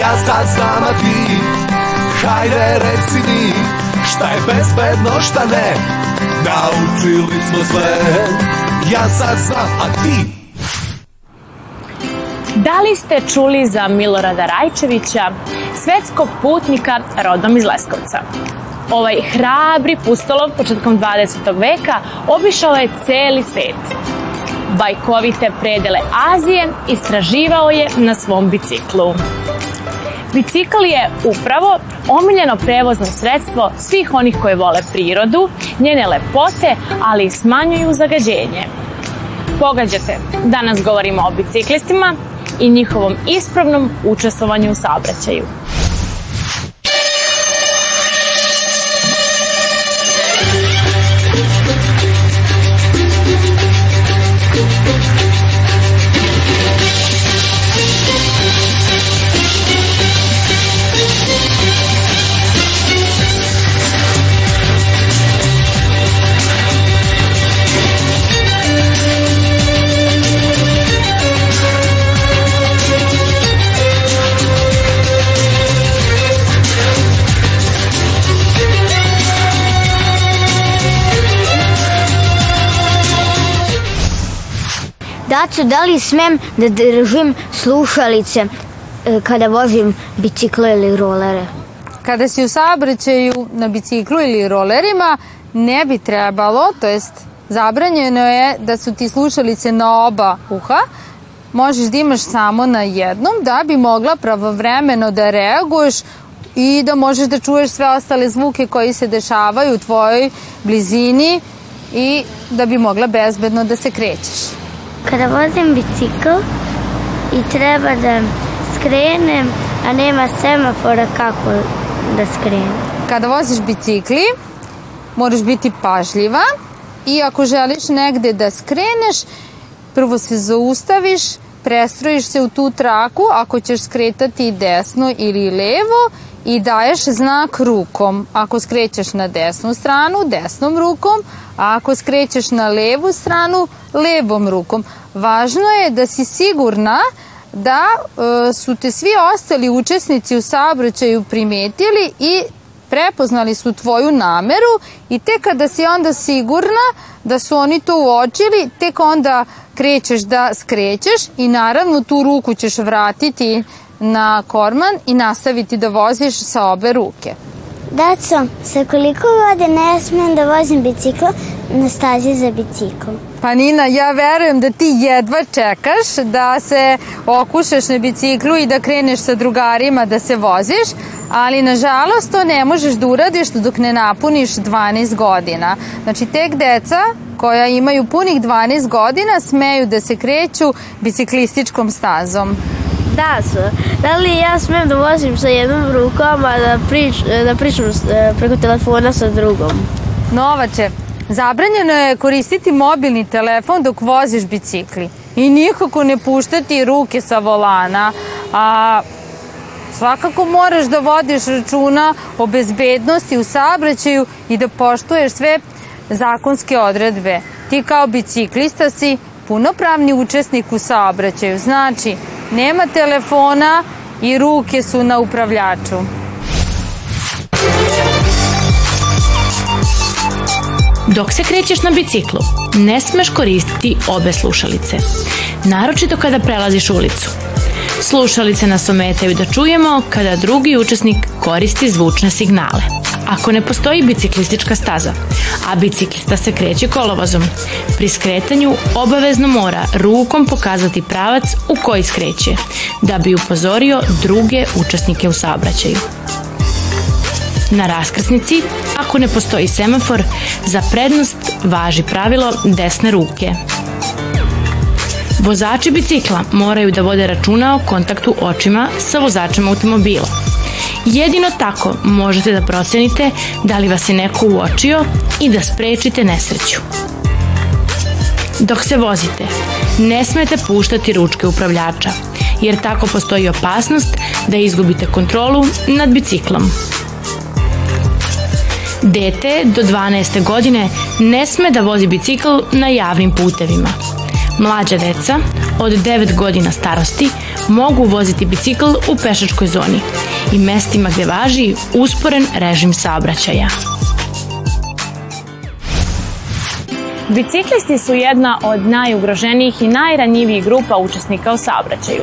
Ja sad znam, a ti Hajde reci mi Šta je bezbedno, šta ne Naučili smo sve Ja sad znam, a ti Da li ste čuli za Milorada Rajčevića, svetskog putnika rodom iz Leskovca? Ovaj hrabri pustolov početkom 20. veka obišao je celi svet. Bajkovite predele Azije istraživao je na svom biciklu. Bicikl je upravo omiljeno prevozno sredstvo svih onih koji vole prirodu, njene lepote, ali i smanjuju zagađenje. Pogađate, danas govorimo o biciklistima i njihovom ispravnom učestvovanju u saobraćaju. Daco, da li smem da držim slušalice e, kada vozim bicikle ili rolere? Kada si u saobraćaju na biciklu ili rolerima, ne bi trebalo, to jest zabranjeno je da su ti slušalice na oba uha, možeš da imaš samo na jednom da bi mogla pravovremeno da reaguješ i da možeš da čuješ sve ostale zvuke koji se dešavaju u tvojoj blizini i da bi mogla bezbedno da se krećeš. Kada vozim bicikl i treba da skrenem, a nema semafora kako da skrenem. Kada voziš bicikli, moraš biti pažljiva i ako želiš negde da skreneš, prvo se zaustaviš, prestrojiš se u tu traku, ako ćeš skretati desno ili levo i daješ znak rukom. Ako skrećeš na desnu stranu, desnom rukom, a ako skrećeš na levu stranu, levom rukom. Važno je da si sigurna da e, su te svi ostali učesnici u saobraćaju primetili i prepoznali su tvoju nameru i tek kada si onda sigurna da su oni to uočili, tek onda krećeš da skrećeš i naravno tu ruku ćeš vratiti na korman i nastaviti da voziš sa obe ruke. Daco, sa koliko vode ne smem da vozim bicikl na stazi za bicikl? Pa Nina, ja verujem da ti jedva čekaš da se okušaš na biciklu i da kreneš sa drugarima da se voziš, ali nažalost to ne možeš da uradiš dok ne napuniš 12 godina. Znači tek deca koja imaju punih 12 godina smeju da se kreću biciklističkom stazom. Da, da li ja smem da vozim sa jednom rukom, a da, prič, da pričam e, preko telefona sa drugom? Novače, zabranjeno je koristiti mobilni telefon dok voziš bicikli i nikako ne puštati ruke sa volana, a svakako moraš da vodiš računa o bezbednosti u saobraćaju i da poštuješ sve zakonske odredbe. Ti kao biciklista si punopravni učesnik u saobraćaju, znači nema telefona i ruke su na upravljaču. Dok se krećeš na biciklu, ne smeš koristiti obe slušalice, naročito kada prelaziš ulicu. Slušalice nas ometaju da čujemo kada drugi učesnik koristi zvučne signale. Ako ne postoji biciklistička staza, a biciklista se kreće kolovozom, pri skretanju obavezno mora rukom pokazati pravac u koji skreće, da bi upozorio druge učesnike u saobraćaju. Na raskrsnici, ako ne postoji semafor, za prednost važi pravilo desne ruke. Vozači bicikla moraju da vode računa o kontaktu očima sa vozačem automobila. Jedino tako možete da procenite da li vas je neko uočio i da sprečite nesreću. Dok se vozite, ne smete puštati ručke upravljača, jer tako postoji opasnost da izgubite kontrolu nad biciklom. Dete do 12. godine ne sme da vozi bicikl na javnim putevima. Mlađa deca od 9 godina starosti mogu voziti bicikl u pešačkoj zoni i mestima gde važi usporen režim saobraćaja. Biciklisti su jedna od najugroženijih i najranjivijih grupa učesnika u saobraćaju.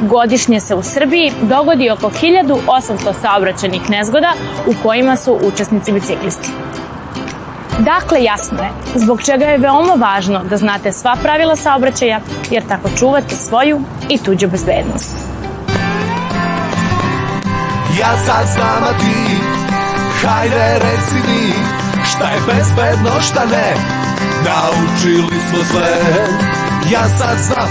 Godišnje se u Srbiji dogodi oko 1800 saobraćenih nezgoda u kojima su učesnici biciklisti. Dakle, jasno je zbog čega je veoma važno da znate sva pravila saobraćaja, jer tako čuvate svoju i tuđu bezbednost. Ja sad znam, a ti Hajde reci mi Šta je bezbedno, šta ne? Naučili smo sve. Ja sad znam